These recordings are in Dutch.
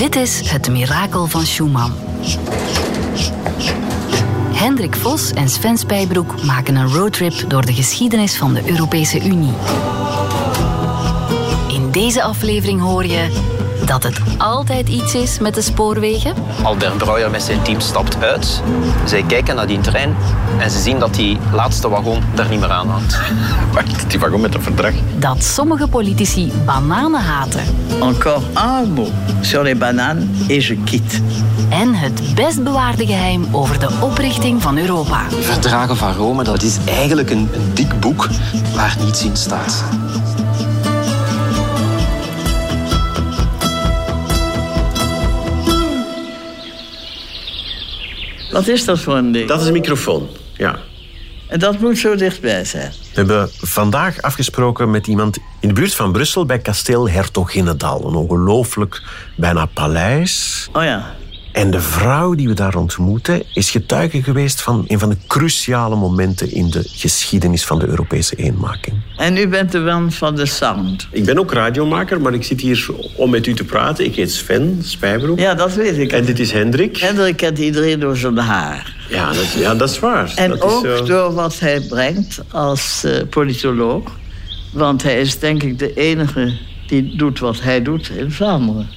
Dit is Het Mirakel van Schumann. Hendrik Vos en Sven Spijbroek maken een roadtrip door de geschiedenis van de Europese Unie. In deze aflevering hoor je dat het altijd iets is met de spoorwegen. Albert Brouwer met zijn team stapt uit. Zij kijken naar die trein en ze zien dat die laatste wagon daar niet meer aan hangt. Wacht, die wagon met het verdrag. Dat sommige politici bananen haten. Encore un mot sur les bananes et je quitte. En het best bewaarde geheim over de oprichting van Europa. Verdragen van Rome, dat is eigenlijk een, een dik boek waar niets in staat. Wat is dat voor een ding? Dat is een microfoon, ja. En dat moet zo dichtbij zijn. We hebben vandaag afgesproken met iemand in de buurt van Brussel bij kasteel Hertoginnedal. Een ongelooflijk, bijna paleis. Oh ja. En de vrouw die we daar ontmoeten is getuige geweest van een van de cruciale momenten in de geschiedenis van de Europese eenmaking. En u bent de man van de sound. Ik ben ook radiomaker, maar ik zit hier om met u te praten. Ik heet Sven Spijbroek. Ja, dat weet ik. En dit is Hendrik. Hendrik kent iedereen door zijn haar. Ja, dat, ja, dat is waar. En dat ook is zo. door wat hij brengt als eh, politoloog. Want hij is denk ik de enige die doet wat hij doet in Vlaanderen.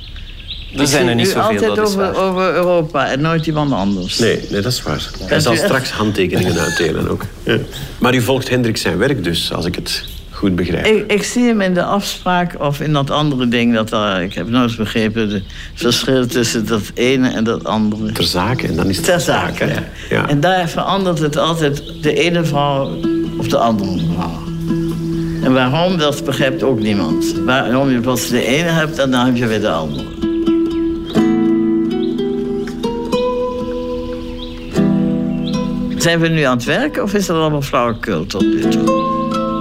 Er zijn er niet zoveel, altijd dat is over, waar. over Europa en nooit iemand anders. Nee, nee, dat is waar. Hij zal straks handtekeningen uitdelen ook. Ja. Maar u volgt Hendrik zijn werk dus, als ik het goed begrijp. Ik, ik zie hem in de afspraak of in dat andere ding. Dat er, ik heb nooit begrepen het verschil tussen dat ene en dat andere. Ter zake, en dan is het Ter zake. Ja. Ja. En daar verandert het altijd de ene vrouw of de andere vrouw. En waarom, dat begrijpt ook niemand. Waarom je pas de ene hebt en dan heb je weer de andere. Zijn we nu aan het werken of is dat allemaal flauwekul tot nu toe?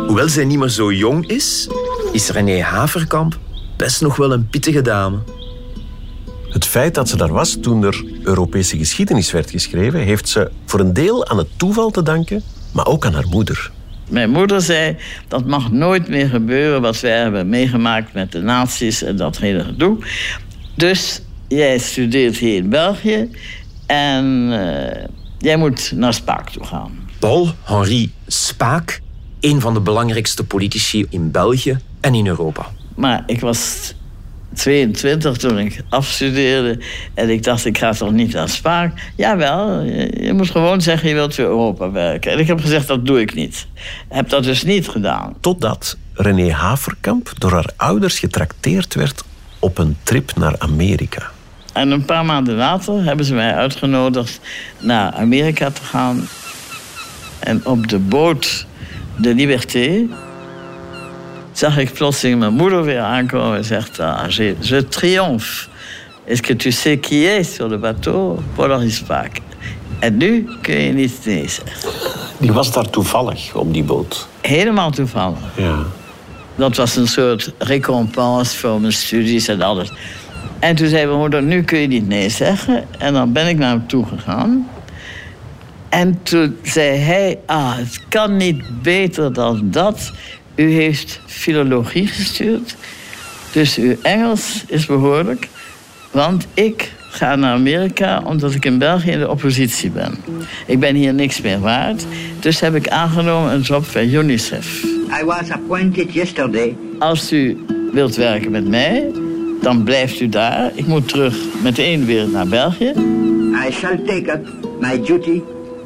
Hoewel zij niet meer zo jong is, is René Haverkamp best nog wel een pittige dame. Het feit dat ze daar was toen er Europese geschiedenis werd geschreven, heeft ze voor een deel aan het toeval te danken, maar ook aan haar moeder. Mijn moeder zei, dat mag nooit meer gebeuren wat wij hebben meegemaakt met de nazi's en dat hele gedoe. Dus jij studeert hier in België en eh, jij moet naar Spaak toe gaan. Paul-Henri Spaak, een van de belangrijkste politici in België en in Europa. Maar ik was 22 toen ik afstudeerde en ik dacht, ik ga toch niet naar Spaak? Jawel, je, je moet gewoon zeggen, je wilt voor Europa werken. En ik heb gezegd, dat doe ik niet. Heb dat dus niet gedaan. Totdat René Haverkamp door haar ouders getrakteerd werd op een trip naar Amerika. En een paar maanden later hebben ze mij uitgenodigd naar Amerika te gaan. En op de boot de Liberté zag ik plotseling mijn moeder weer aankomen en zegt: ah, je, je triomphe. Est-ce que tu sais qui est sur le bateau? Paul-Henri Spaak. En nu kun je niet nee zeggen. Die was daar toevallig op die boot. Helemaal toevallig. Ja. Dat was een soort recompense voor mijn studies en alles. En toen zei mijn moeder, nu kun je niet nee zeggen. En dan ben ik naar hem toe gegaan. En toen zei hij, ah, het kan niet beter dan dat. U heeft filologie gestuurd. Dus uw Engels is behoorlijk. Want ik ga naar Amerika omdat ik in België in de oppositie ben. Ik ben hier niks meer waard. Dus heb ik aangenomen een job bij UNICEF. I was appointed yesterday. Als u wilt werken met mij, dan blijft u daar. Ik moet terug meteen weer naar België. I shall take up my duty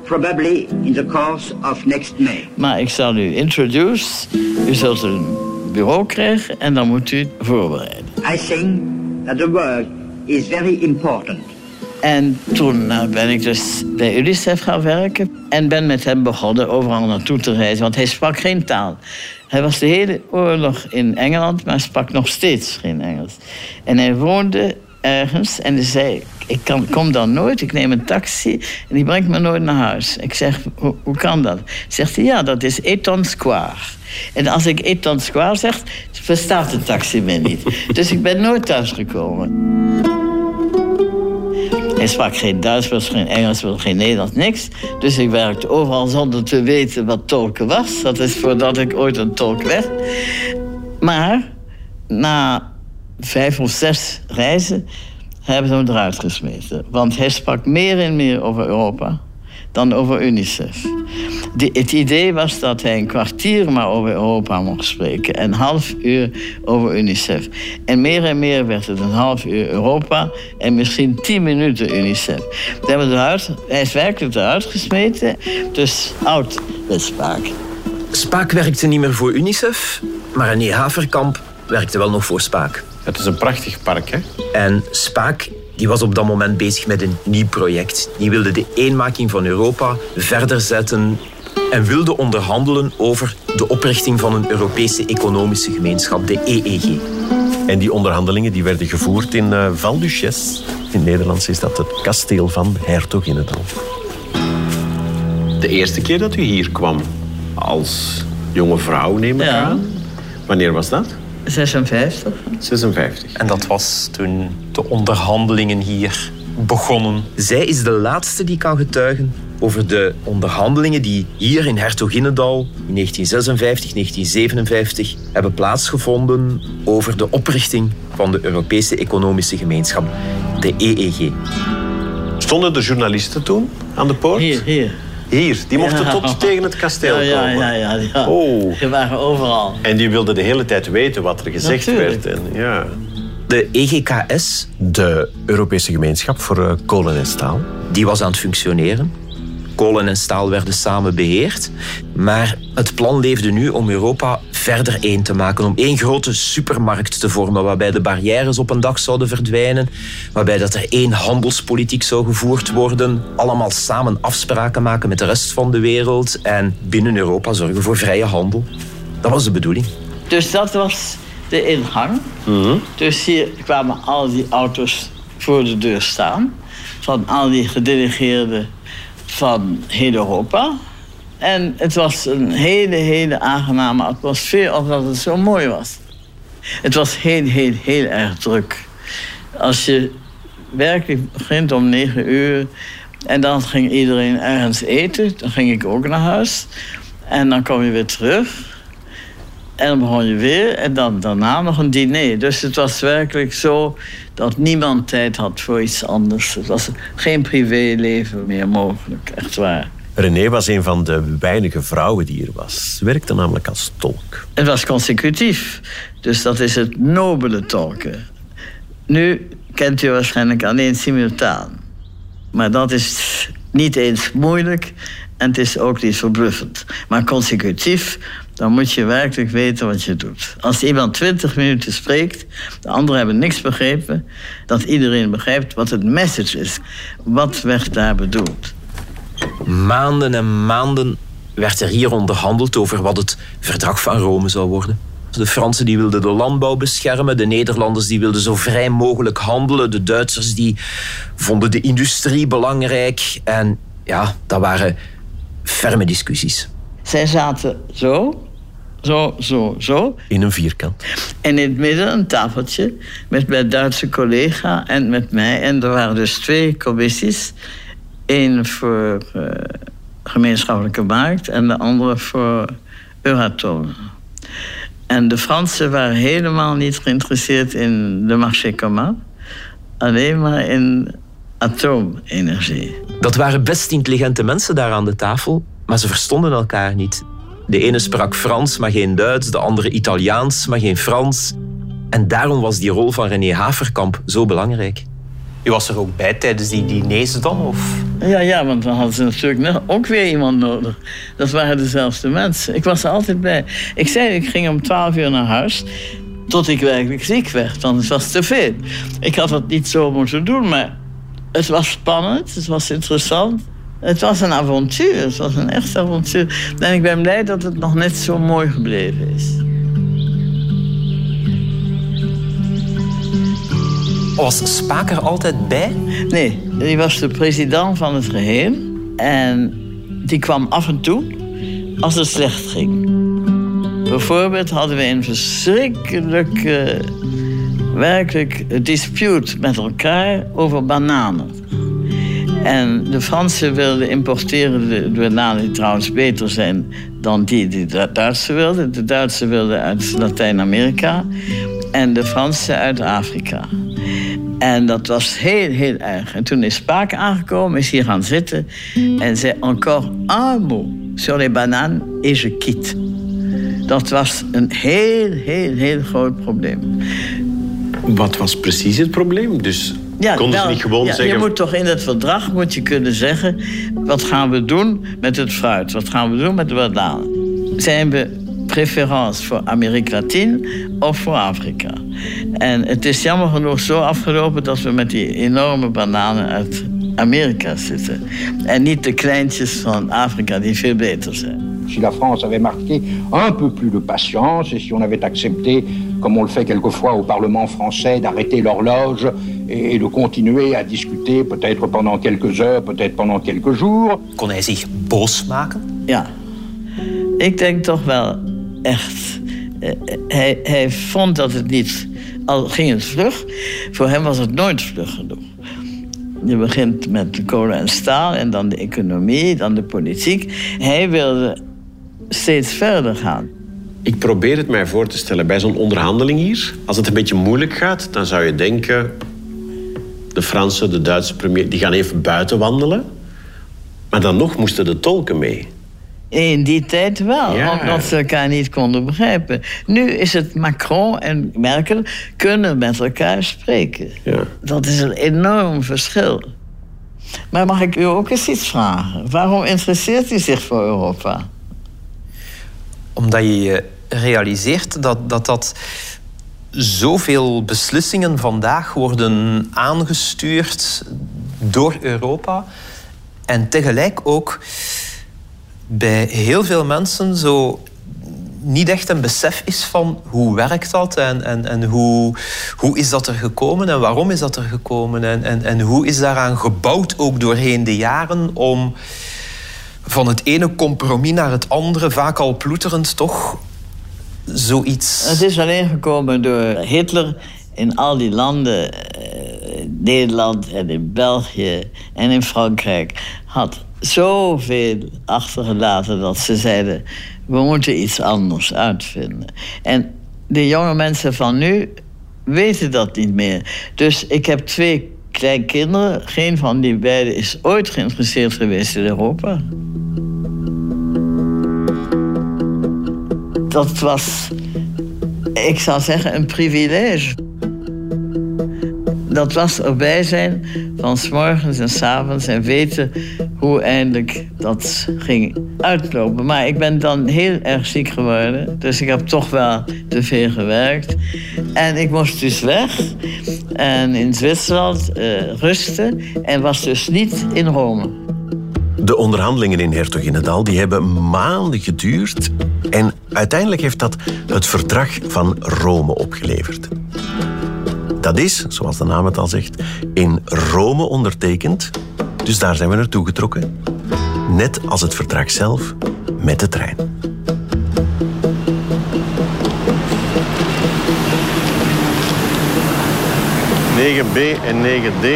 probably in the course of next May. Maar ik zal u introduce. U zult een bureau krijgen en dan moet u voorbereiden. I think that the work is very important. En toen eh, ben ik dus bij UNICEF gaan werken. En ben met hem begonnen overal naartoe te reizen. Want hij sprak geen taal. Hij was de hele oorlog in Engeland, maar sprak nog steeds geen Engels. En hij woonde ergens en hij zei... Ik kan, kom dan nooit, ik neem een taxi en die brengt me nooit naar huis. Ik zeg, hoe, hoe kan dat? Zegt hij, ja, dat is Eton Square. En als ik Eton Square zeg, verstaat de taxi me niet. Dus ik ben nooit thuisgekomen. Hij sprak geen Duits, geen Engels, geen Nederlands, niks. Dus ik werkte overal zonder te weten wat tolken was. Dat is voordat ik ooit een tolk werd. Maar na vijf of zes reizen hebben ze hem eruit gesmeten. Want hij sprak meer en meer over Europa dan over UNICEF. het idee was dat hij een kwartier maar over Europa mocht spreken en een half uur over UNICEF. En meer en meer werd het een half uur Europa en misschien tien minuten UNICEF. hebben eruit, hij is werkelijk eruit gesmeten, dus oud met Spaak. Spaak werkte niet meer voor UNICEF, maar René Haverkamp werkte wel nog voor Spaak. Het is een prachtig park, hè? En Spaak die was op dat moment bezig met een nieuw project. Die wilde de eenmaking van Europa verder zetten en wilde onderhandelen over de oprichting van een Europese economische gemeenschap, de EEG. En die onderhandelingen die werden gevoerd in uh, Val Duchesse. In het Nederlands is dat het kasteel van Hertoginnendal. De eerste keer dat u hier kwam als jonge vrouw, neem ik aan. Wanneer was dat? 56. 56. En dat was toen de onderhandelingen hier begonnen. Zij is de laatste die kan getuigen over de onderhandelingen die hier in Hertoginnendal in 1956, 1957 hebben plaatsgevonden over de oprichting van de Europese Economische Gemeenschap, de EEG. Stonden de journalisten toen aan de poort? Hier, hier. Hier, die mochten tot tegen het kasteel ja, komen. Ja, ja, ja. Oh. Die waren overal. En die wilden de hele tijd weten wat er gezegd werd. En, ja. De EGKS, de Europese Gemeenschap voor eh, Kolen en Staal, die was aan het functioneren. Kolen en staal werden samen beheerd. Maar het plan leefde nu om Europa verder één te maken. Om één grote supermarkt te vormen waarbij de barrières op een dag zouden verdwijnen. Waarbij dat er één handelspolitiek zou gevoerd worden. Allemaal samen afspraken maken met de rest van de wereld. En binnen Europa zorgen voor vrije handel. Dat was de bedoeling. Dus dat was de ingang. Mhm. Dus hier kwamen al die auto's voor de deur staan. Van al die gedelegeerden van heel Europa. En het was een hele, hele aangename atmosfeer, omdat het zo mooi was. Het was heel, heel, heel erg druk. Als je werkelijk begint om negen uur... en dan ging iedereen ergens eten, dan ging ik ook naar huis. En dan kwam je weer terug. En dan begon je weer en dan daarna nog een diner. Dus het was werkelijk zo dat niemand tijd had voor iets anders. Het was geen privéleven meer mogelijk, echt waar. René was een van de weinige vrouwen die er was. Ze werkte namelijk als tolk. Het was consecutief. Dus dat is het nobele tolken. Nu kent u waarschijnlijk alleen simultaan. Maar dat is niet eens moeilijk en het is ook niet verbluffend. Maar consecutief, dan moet je werkelijk weten wat je doet. Als iemand twintig minuten spreekt, de anderen hebben niks begrepen, dat iedereen begrijpt wat het message is. Wat werd daar bedoeld? Maanden en maanden werd er hier onderhandeld over wat het verdrag van Rome zou worden. De Fransen die wilden de landbouw beschermen, de Nederlanders die wilden zo vrij mogelijk handelen, de Duitsers die vonden de industrie belangrijk. En ja, dat waren ferme discussies. Zij zaten zo, zo, zo, zo. In een vierkant. En in het midden een tafeltje met mijn Duitse collega en met mij. En er waren dus twee commissies. Eén voor uh, gemeenschappelijke markt en de andere voor Euratom. En de Fransen waren helemaal niet geïnteresseerd in de marché commun. Alleen maar in atoomenergie. Dat waren best intelligente mensen daar aan de tafel, maar ze verstonden elkaar niet. De ene sprak Frans, maar geen Duits, de andere Italiaans, maar geen Frans. En daarom was die rol van René Haverkamp zo belangrijk. U was er ook bij tijdens die diners dan? Of? Ja, ja, want dan hadden ze natuurlijk ook weer iemand nodig. Dat waren dezelfde mensen. Ik was er altijd bij. Ik zei, ik ging om twaalf uur naar huis. Tot ik werkelijk ziek werd, want het was te veel. Ik had dat niet zo moeten doen, maar het was spannend, het was interessant. Het was een avontuur, het was een echt avontuur. En ik ben blij dat het nog net zo mooi gebleven is. Was Spaker altijd bij? Nee, die was de president van het geheel. En die kwam af en toe als het slecht ging. Bijvoorbeeld hadden we een verschrikkelijk, werkelijk dispute met elkaar over bananen. En de Fransen wilden importeren de bananen die trouwens beter zijn dan die die de Duitsers wilden. De Duitsers wilden uit Latijns-Amerika en de Fransen uit Afrika. En dat was heel, heel erg. En toen is Spaak aangekomen, is hier gaan zitten en zei encore un mot sur les bananes et je quitte. Dat was een heel, heel, heel groot probleem. Wat was precies het probleem? Dus konden wel, ze niet gewoon ja, zeggen... Je moet toch in het verdrag moet je kunnen zeggen... wat gaan we doen met het fruit? Wat gaan we doen met de bananen? Zijn we preferentie voor Amerika Latijn of voor Afrika? En het is jammer genoeg zo afgelopen... dat we met die enorme bananen uit Amerika zitten. En niet de kleintjes van Afrika die veel beter zijn. Si la France avait marqué un peu plus de patience et si on avait accepté, comme on le fait quelquefois au Parlement français, d'arrêter l'horloge et de continuer à discuter peut-être pendant quelques heures, peut-être pendant quelques jours. Kon hij zich boos maken? Ja, ik denk toch wel echt. Eh, hij, hij vond dat het niet, al ging het vlug, voor hem was het nooit vlug genoeg. Je begint met de kolen en staal en dan de economie, dan de politiek. Hij wilde steeds verder gaan. Ik probeer het mij voor te stellen bij zo'n onderhandeling hier. Als het een beetje moeilijk gaat, dan zou je denken... de Franse, de Duitse premier, die gaan even buiten wandelen. Maar dan nog moesten de tolken mee. In die tijd wel, Ja. omdat ze elkaar niet konden begrijpen. Nu is het Macron en Merkel kunnen met elkaar spreken. Ja. Dat is een enorm verschil. Maar mag ik u ook eens iets vragen? Waarom interesseert u zich voor Europa? Omdat je je realiseert dat dat, dat zoveel beslissingen vandaag worden aangestuurd door Europa. En tegelijk ook bij heel veel mensen zo niet echt een besef is van hoe werkt dat en, en, en hoe, hoe is dat er gekomen en waarom is dat er gekomen en, en, en hoe is daaraan gebouwd ook doorheen de jaren om van het ene compromis naar het andere, vaak al ploeterend, toch zoiets... Het is alleen gekomen door Hitler in al die landen, eh, Nederland en in België en in Frankrijk, had zoveel achtergelaten dat ze zeiden: we moeten iets anders uitvinden. En de jonge mensen van nu weten dat niet meer. Dus ik heb twee kleinkinderen, geen van die beiden is ooit geïnteresseerd geweest in Europa. Dat was, ik zou zeggen, een privilege. Dat was erbij zijn van s morgens en s avonds en weten hoe eindelijk dat ging uitlopen. Maar ik ben dan heel erg ziek geworden, dus ik heb toch wel te veel gewerkt. En ik moest dus weg en in Zwitserland eh, rusten en was dus niet in Rome. De onderhandelingen in Hertoginnedal die hebben maanden geduurd. En uiteindelijk heeft dat het verdrag van Rome opgeleverd. Dat is, zoals de naam het al zegt, in Rome ondertekend. Dus daar zijn we naartoe getrokken. Net als het verdrag zelf met de trein. b en 9D.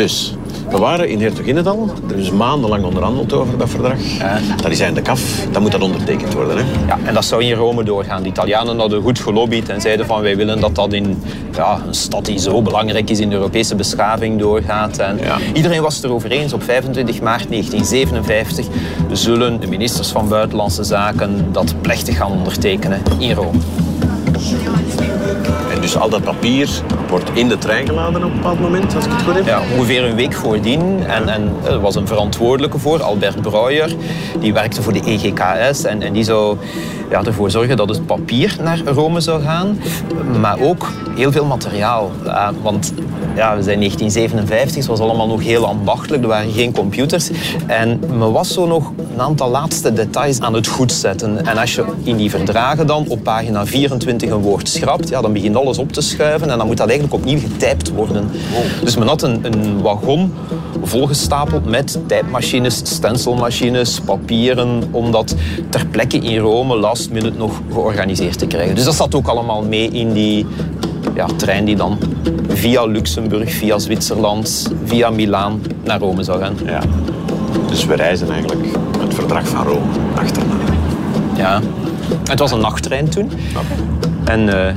Dus, we waren in Hertoginnedal. Er is maandenlang onderhandeld over dat verdrag. Dat is eindelijk af. Dan moet dat ondertekend worden. Hè? Ja, en dat zou in Rome doorgaan. De Italianen hadden goed gelobbyd en zeiden van wij willen dat dat in ja, een stad die zo belangrijk is in de Europese beschaving doorgaat. En Ja. Iedereen was het erover eens. Op 25 maart 1957 zullen de ministers van Buitenlandse Zaken dat plechtig gaan ondertekenen in Rome. En dus al dat papier wordt in de trein geladen op een bepaald moment, als ik het goed heb. Ja, ongeveer een week voordien. En, en er was een verantwoordelijke voor, Albert Breuer. Die werkte voor de EGKS. En, en die zou ja, ervoor zorgen dat het papier naar Rome zou gaan. Maar ook heel veel materiaal. Ja, want ja, we zijn 1957, het was allemaal nog heel ambachtelijk. Er waren geen computers. En men was zo nog een aantal laatste details aan het goedzetten. En als je in die verdragen dan op pagina 24 een woord schrapt, ja, dan begint alles op te schuiven. En dan moet dat eigenlijk opnieuw getypt worden. Dus men had een, een wagon volgestapeld met typemachines, stencilmachines, papieren, om dat ter plekke in Rome last minute nog georganiseerd te krijgen. Dus dat zat ook allemaal mee in die ja, trein die dan via Luxemburg, via Zwitserland, via Milaan naar Rome zou gaan. Ja. Dus we reizen eigenlijk het verdrag van Rome achterna. Ja. Het was een nachttrein toen. En eh,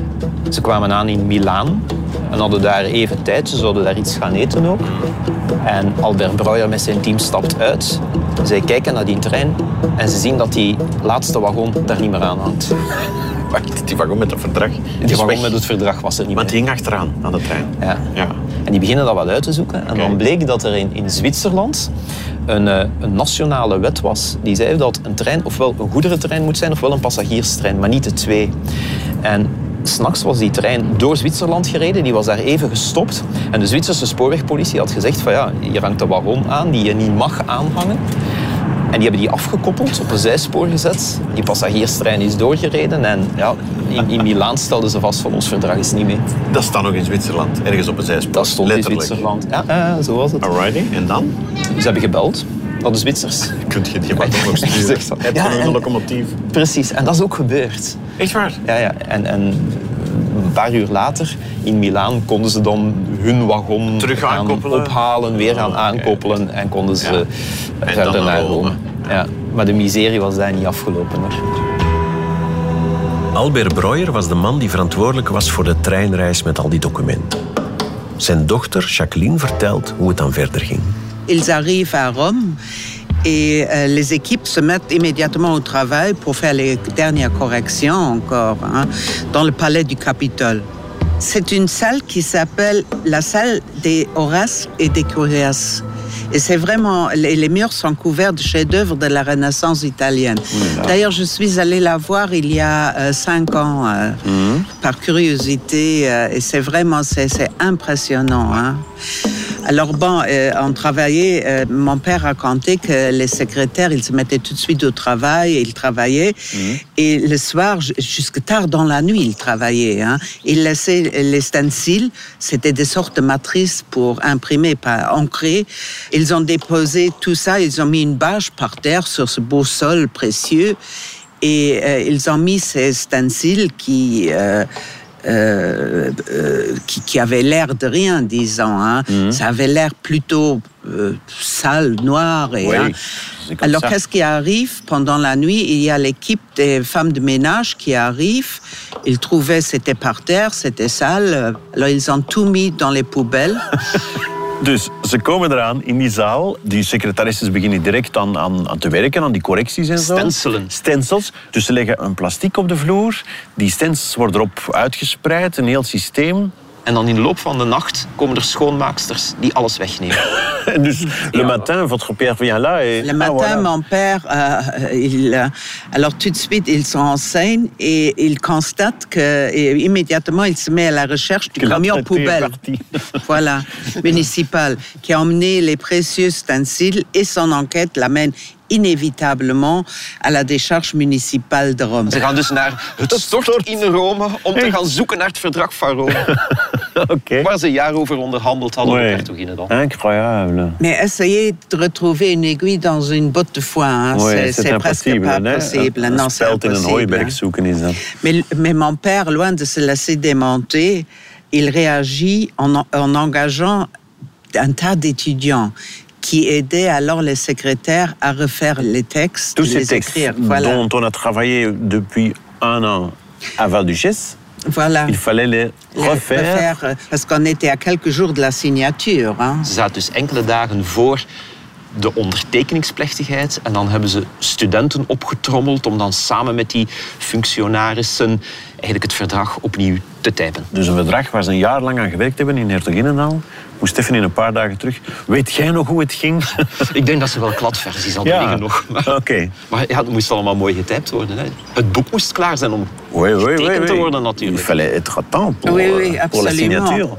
ze kwamen aan in Milaan en hadden daar even tijd. Ze zouden daar iets gaan eten ook. En Albert Brouwer met zijn team stapt uit. Zij kijken naar die trein en ze zien dat die laatste wagon daar niet meer aan hangt. Wacht, die wagon met het verdrag. Die wagon met het verdrag was er niet Want meer. die hing achteraan aan de trein. Ja. Ja. En die beginnen dat wat uit te zoeken. En dan bleek dat er in, in Zwitserland een, eh, een nationale wet was die zei dat een trein ofwel een goederentrein moet zijn ofwel een passagierstrein, maar niet de twee. En s'nachts was die trein door Zwitserland gereden, die was daar even gestopt. En de Zwitserse spoorwegpolitie had gezegd van ja, hier hangt een wagon aan die je niet mag aanhangen. En die hebben die afgekoppeld, op een zijspoor gezet. Die passagierstrein is doorgereden en ja, in, in Milaan stelden ze vast van ons verdrag is niet mee. Dat staat nog in Zwitserland, ergens op een zijspoor. Dat stond Letterlijk. in Zwitserland. Ja, ja, zo was het. Alrighty, en dan? Ze hebben gebeld naar de Zwitsers. Kunt je die wagon nog sturen? Heb Ja, je nog een locomotief? Precies, en dat is ook gebeurd. Echt waar? Ja, ja. En, en paar uur later in Milaan konden ze dan hun wagon Terug gaan ophalen, weer gaan aankoppelen en konden ze Ja. En dan verder naar. Rome. Ja. Maar de miserie was daar niet afgelopen. Hoor. Albert Breuer was de man die verantwoordelijk was voor de treinreis met al die documenten. Zijn dochter Jacqueline vertelt hoe het dan verder ging. Ils arrivent à Rome et euh, les équipes se mettent immédiatement au travail pour faire les dernières corrections encore hein, dans le palais du Capitole. C'est une salle qui s'appelle la salle des Horaces et des Curias. Et c'est vraiment, les, les murs sont couverts de chefs-d'œuvre de la Renaissance italienne. D'ailleurs, je suis allée la voir il y a euh, cinq ans euh, par curiosité et c'est vraiment, c'est impressionnant. hein. Alors bon, euh, on travaillait, euh, mon père racontait que les secrétaires, ils se mettaient tout de suite au travail, ils travaillaient. Et le soir, ju- jusque tard dans la nuit, ils travaillaient. Hein. Ils laissaient les stencils, c'était des sortes de matrices pour imprimer, pas ancrer. Ils ont déposé tout ça, ils ont mis une bâche par terre sur ce beau sol précieux. Et euh, ils ont mis ces stencils qui... euh, euh, qui, qui avait l'air de rien, disons. Hein. Ça avait l'air plutôt euh, sale, noir. Et, Oui, hein. Alors, qu'est-ce qui arrive pendant la nuit? Il y a l'équipe des femmes de ménage qui arrive. Ils trouvaient c'était par terre, c'était sale. Alors, ils ont tout mis dans les poubelles. Dus ze komen eraan in die zaal. Die secretaresses beginnen direct aan, aan, aan te werken, aan die correcties en zo. Stencelen. Stencils. Dus ze leggen een plastic op de vloer. Die stencils worden erop uitgespreid, een heel systeem. En dan in de loop van de nacht komen er schoonmaaksters die alles wegnemen. En dus le matin, votre père vient là et... Le Ah, matin, voilà. mon père, euh, il, euh, alors tout de suite, ils sont en scène et il constate que et immédiatement, il se met à la recherche du Que camion poubelle, voilà, municipal, qui a emmené les précieux stencils et son enquête l'amène inévitablement à la décharge municipale de Rome. Ze gaan dus naar het stort in Rome om te gaan zoeken naar het verdrag van Rome. Oké. Waar ze jaren over onderhandeld hadden dan. Incroyable. Mais essayez de retrouver une aiguille dans une botte de foin, hein, Ouais, c'est- presque impossible. pas hè? possible. Een Non, c'est speld in een impossible. hooiberg hein. zoeken is dat. Mais, mais mon père, loin de se laisser démonter, il réagit en, en engageant un tas d'étudiants qui aidaient alors les secrétaires à refaire les textes, Tous ces les textes écrire. Voilà. dont on a travaillé depuis un an à Val-Duchesse, voilà. il fallait les Les refaire. euh, parce qu'on était à quelques jours de la signature. hein. Ze zaten dus enkele dagen voor de ondertekeningsplechtigheid. En dan hebben ze studenten opgetrommeld om dan samen met die functionarissen eigenlijk het verdrag opnieuw te typen. Dus een verdrag waar ze een jaar lang aan gewerkt hebben in Hertoginnendaal. Moest even in een paar dagen terug. Weet jij nog hoe het ging? Ik denk dat ze wel kladversies hadden Ja. liggen nog. Maar, Oké. maar ja, het moest allemaal mooi getypt worden. Hè. Het boek moest klaar zijn om Oui, oui, oui, getekend te oui. worden Il natuurlijk. fallait être temps pour, oui, oui, euh, pour la signature.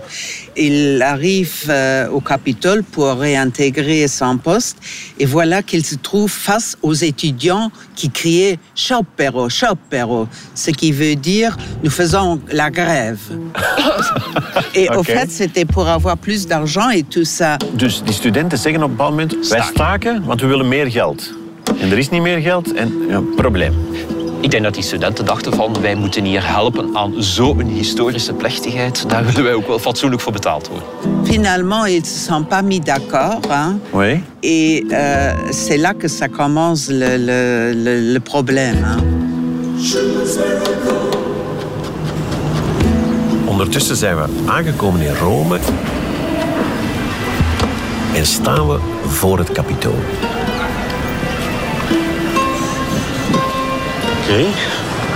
Il arrive euh, au Capitole pour réintégrer son poste et voilà qu'il se trouve face aux étudiants qui criaient Sciopero, sciopero, ce qui veut dire nous faisons la grève. et au Ok. fait, c'était pour avoir plus d'argent et tout ça. Dus die studenten zeggen op een bepaald moment... Wij staken, want we willen meer geld. En er is niet meer geld en ja, probleem. Ik denk dat die studenten dachten van wij moeten hier helpen aan zo'n historische plechtigheid. Daar willen wij ook wel fatsoenlijk voor betaald worden. Finalement, ils se sont pas mis d'accord. Hein? Oui. Et euh, c'est là que ça commence le, le, le, le problème. Hein? Ondertussen zijn we aangekomen in Rome en staan we voor het Capitool. Oké.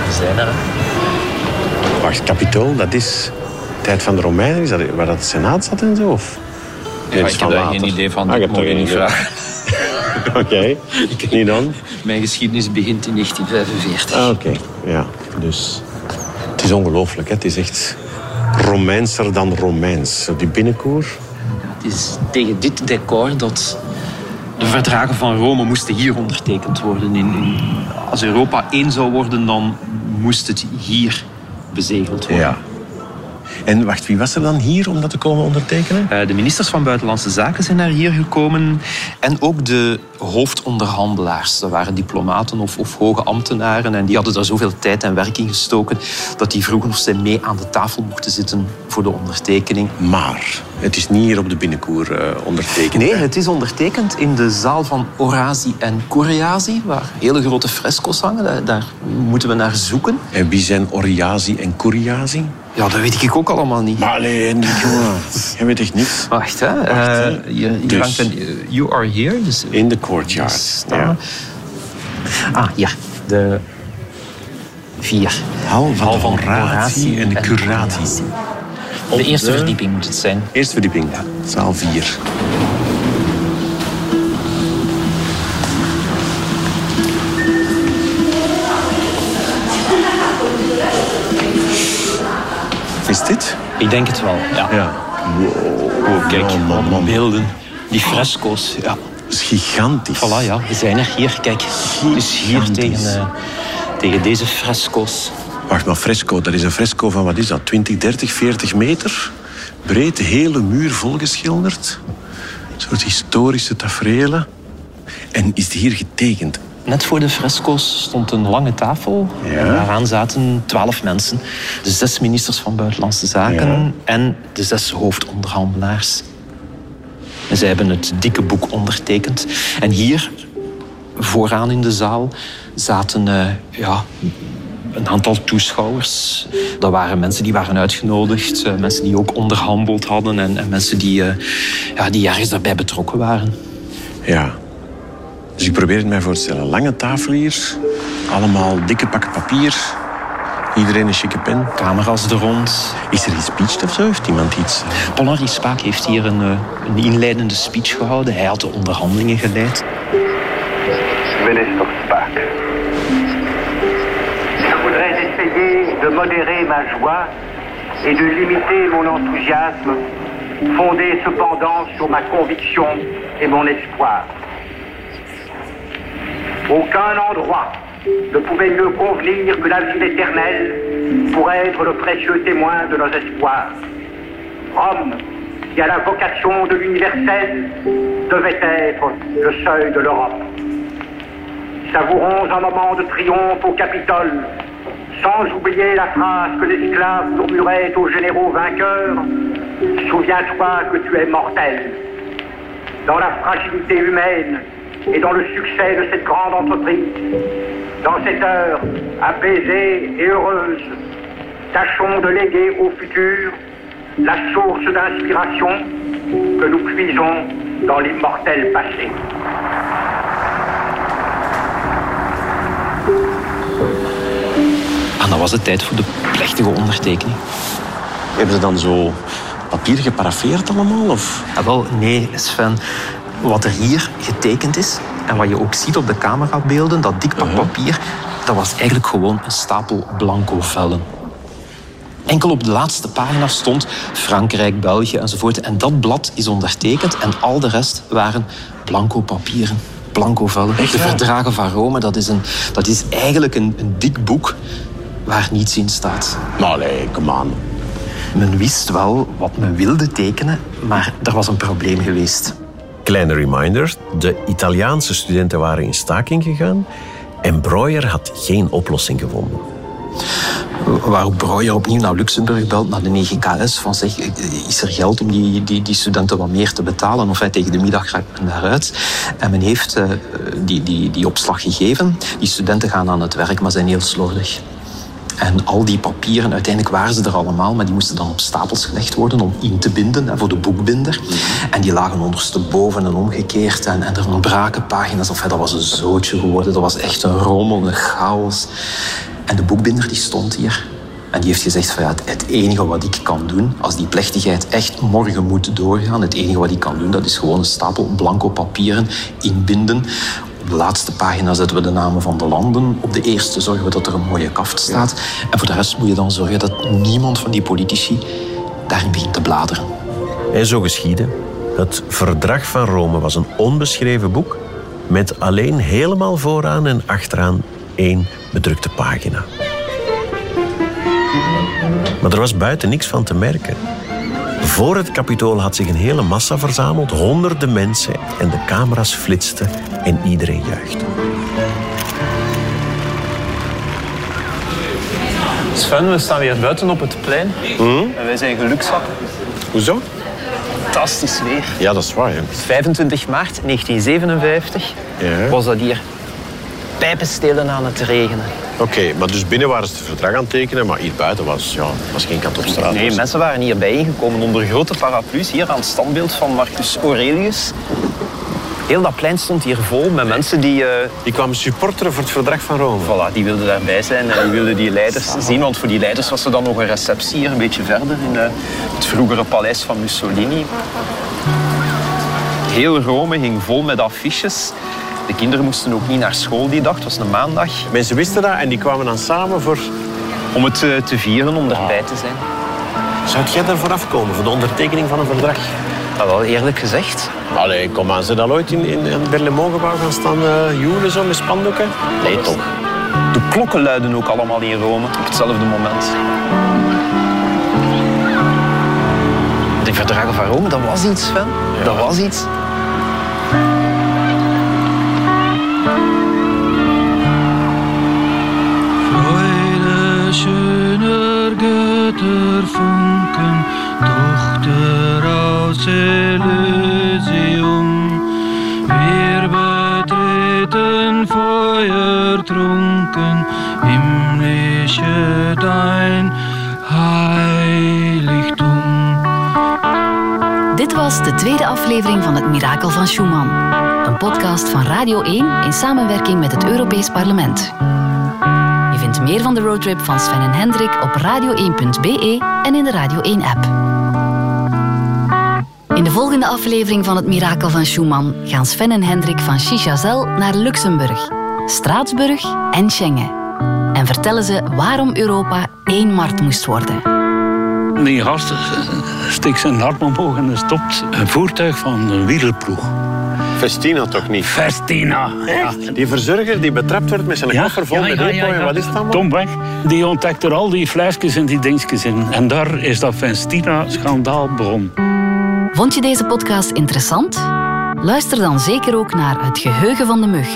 We zijn er. Wacht, Capitool, dat is tijd van de Romeinen, is dat waar dat de Senaat zat en zo? Of? Ik heb daar geen idee van. Ah, je Ik daar mag geen niet idee. vragen. Oké, niet dan? Mijn geschiedenis begint in 1945. Ah, oké. Ja, dus het is ongelooflijk. Hè? Het is echt Romeinser dan Romeins. Die binnenkoer. Het is tegen dit decor dat de verdragen van Rome moesten hier ondertekend worden. In, in- als Europa één zou worden, dan moest het hier bezegeld worden. Ja. En wacht, wie was er dan hier om dat te komen ondertekenen? Eh, De ministers van Buitenlandse Zaken zijn naar hier gekomen. En ook de hoofdonderhandelaars. Dat waren diplomaten of, of hoge ambtenaren. En die hadden daar zoveel tijd en werk in gestoken... dat die vroegen of zij mee aan de tafel mochten zitten voor de ondertekening. Maar het is niet hier op de binnenkoer eh, ondertekend. Nee, hè? het is ondertekend in de zaal van Orasi en Curiasi... waar hele grote fresco's hangen. Daar, daar moeten we naar zoeken. En wie zijn Oriasi en Curiasi? Ja, dat weet ik ook allemaal niet. Maar alleen, jongen. Jij weet echt niets. Wacht, hè. Wacht, Eh, hè. hier hier Dus. een... You are here. Dus In de courtyard. staan. Ah, ja. De vier. Hal van Hal de en de Curati. Curati. De eerste verdieping moet het zijn. Eerste verdieping, zaal 4. Ik denk het wel, ja. Ja. Oh, kijk, Man, man, wat man. beelden. Die fresco's, ja. Dat is gigantisch. Voilà, ja. We zijn er. Hier, kijk. Dus hier tegen, eh, tegen deze fresco's. Wacht, maar fresco, dat is een fresco van wat is dat? 20, 30, 40 meter? Breed, de hele muur volgeschilderd. Een soort historische tafereelen. En is die hier getekend? Net voor de fresco's stond een lange tafel. Ja. Daaraan zaten twaalf mensen. De zes ministers van Buitenlandse Zaken Ja. en de zes hoofdonderhandelaars. En zij hebben het dikke boek ondertekend. En hier, vooraan in de zaal, zaten eh, ja, een aantal toeschouwers. Dat waren mensen die waren uitgenodigd, eh, mensen die ook onderhandeld hadden en, en mensen die, eh, ja, die ergens daarbij betrokken waren. Ja. Dus ik probeer het mij voor te stellen. Lange tafel hier. Allemaal dikke pakken papier. Iedereen een chique pen. Camera's er rond. Is er iets speecht of zo? Heeft iemand iets? Paul-Henri Spaak heeft hier een, eh, een inleidende speech gehouden. Hij had de onderhandelingen geleid. Minister Spaak. Je voudrais essayer de modérer ma joie et de limiter mon enthousiasme, fondé cependant sur ma conviction et mon espoir. Aucun endroit ne pouvait mieux convenir que la ville éternelle pour être le précieux témoin de nos espoirs. Rome, qui a la vocation de l'universel, devait être le seuil de l'Europe. Savourons un moment de triomphe au Capitole, sans oublier la phrase que les esclaves murmuraient aux généraux vainqueurs Souviens-toi que tu es mortel. Dans la fragilité humaine et dans le succès de cette grande entreprise, dans cette heure apaisée et heureuse, tâchons de léguer au futur la source d'inspiration que nous puisons dans l'immortel passé. En dan was het tijd voor de plechtige ondertekening. Hebben ze dan zo papier geparaffeerd allemaal? Of? Ja, wel, nee, Sven. Wat er hier getekend is en wat je ook ziet op de camerabeelden, dat dik pak papier, dat was eigenlijk gewoon een stapel blanco vellen. Enkel op de laatste pagina stond Frankrijk, België enzovoort. En dat blad is ondertekend en al de rest waren blanco papieren. Blanco vellen. De verdragen van Rome, dat is, een, dat is eigenlijk een, een dik boek waar niets in staat. Nou, nee, come on. Men wist wel wat men wilde tekenen, maar er was een probleem geweest. Kleine reminder, de Italiaanse studenten waren in staking gegaan En Breuer had geen oplossing gevonden. Waarop Breuer opnieuw naar Luxemburg belt, naar de EGKS, van zeg, is er geld om die, die, die studenten wat meer te betalen? Of hij tegen de middag gaat men daaruit. En men heeft uh, die, die, die opslag gegeven. Die studenten gaan aan het werk, maar zijn heel slordig. En al die papieren, uiteindelijk waren ze er allemaal, maar die moesten dan op stapels gelegd worden om in te binden voor de boekbinder. En die lagen ondersteboven en omgekeerd en, en er ontbraken pagina's. Of, dat was een zootje geworden, dat was echt een rommel, een chaos. En de boekbinder die stond hier en die heeft gezegd van ja, het enige wat ik kan doen, als die plechtigheid echt morgen moet doorgaan, het enige wat ik kan doen, dat is gewoon een stapel blanco papieren inbinden. De laatste pagina zetten we de namen van de landen. Op de eerste zorgen we dat er een mooie kaft staat. En voor de rest moet je dan zorgen dat niemand van die politici daarin begint te bladeren. En zo geschiedde. Het Verdrag van Rome was een onbeschreven boek met alleen helemaal vooraan en achteraan één bedrukte pagina. Maar er was buiten niks van te merken. Voor het kapitool had zich een hele massa verzameld, honderden mensen, en de camera's flitsten en iedereen juichte. Sven, we staan weer buiten op het plein en wij zijn gelukszakken. Hoezo? Fantastisch weer. Ja, dat is waar. Hè. 25 maart 1957 Ja. was dat hier pijpenstelen aan het regenen. Oké, maar dus binnen waren ze het verdrag aan het tekenen, maar hier buiten was, ja, was geen kat op straat. Nee, mensen waren hier bijeengekomen onder grote paraplu's hier aan het standbeeld van Marcus Aurelius. Heel dat plein stond hier vol met mensen die, eh, Die kwamen supporteren voor het verdrag van Rome. voilà, die wilden daarbij zijn en die wilden die leiders zien. Want voor die leiders was er dan nog een receptie hier een beetje verder in eh, het vroegere paleis van Mussolini. Heel Rome hing vol met affiches. De kinderen moesten ook niet naar school die dag, het was een maandag. Mensen wisten dat en die kwamen dan samen voor... Om het eh, te vieren, om erbij te zijn. Zou jij daarvoor afkomen, voor de ondertekening van een verdrag? Maar wel eerlijk gezegd, Allee, kom aan, ze dat ooit in, in, in gaan staan uh, joelen zo met spandoeken? Nee, toch? de klokken luiden ook allemaal in Rome op hetzelfde moment. De verdragen van Rome, dat was iets, Sven. Dat was iets. Schöner Götterfunken, Tochter aus Elysium. Wir betreten feuertrunken, himmlische dein Heiligtum. Dit was de tweede aflevering van Het Mirakel van Schumann. Een podcast van Radio 1 in samenwerking met het Europees Parlement. Meer van de roadtrip van Sven en Hendrik op radio1.be en in de Radio 1-app. In de volgende aflevering van Het Mirakel van Schumann gaan Sven en Hendrik van Chichazel naar Luxemburg, Straatsburg en Schengen. En vertellen ze waarom Europa één markt moest worden. Die gast steekt zijn arm omhoog en stopt een voertuig van een wielerploeg. Festina toch niet? Festina. Ja. Die verzorger die betrapt werd met zijn koffer vol met wat is dat man? Tom Weg, die ontdekt er al die flesjes en die dingetjes in. En daar is dat Festina-schandaal begonnen. Vond je deze podcast interessant? Luister dan zeker ook naar Het Geheugen van de Mug.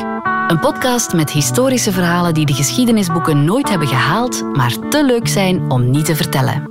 Een podcast met historische verhalen die de geschiedenisboeken nooit hebben gehaald, maar te leuk zijn om niet te vertellen.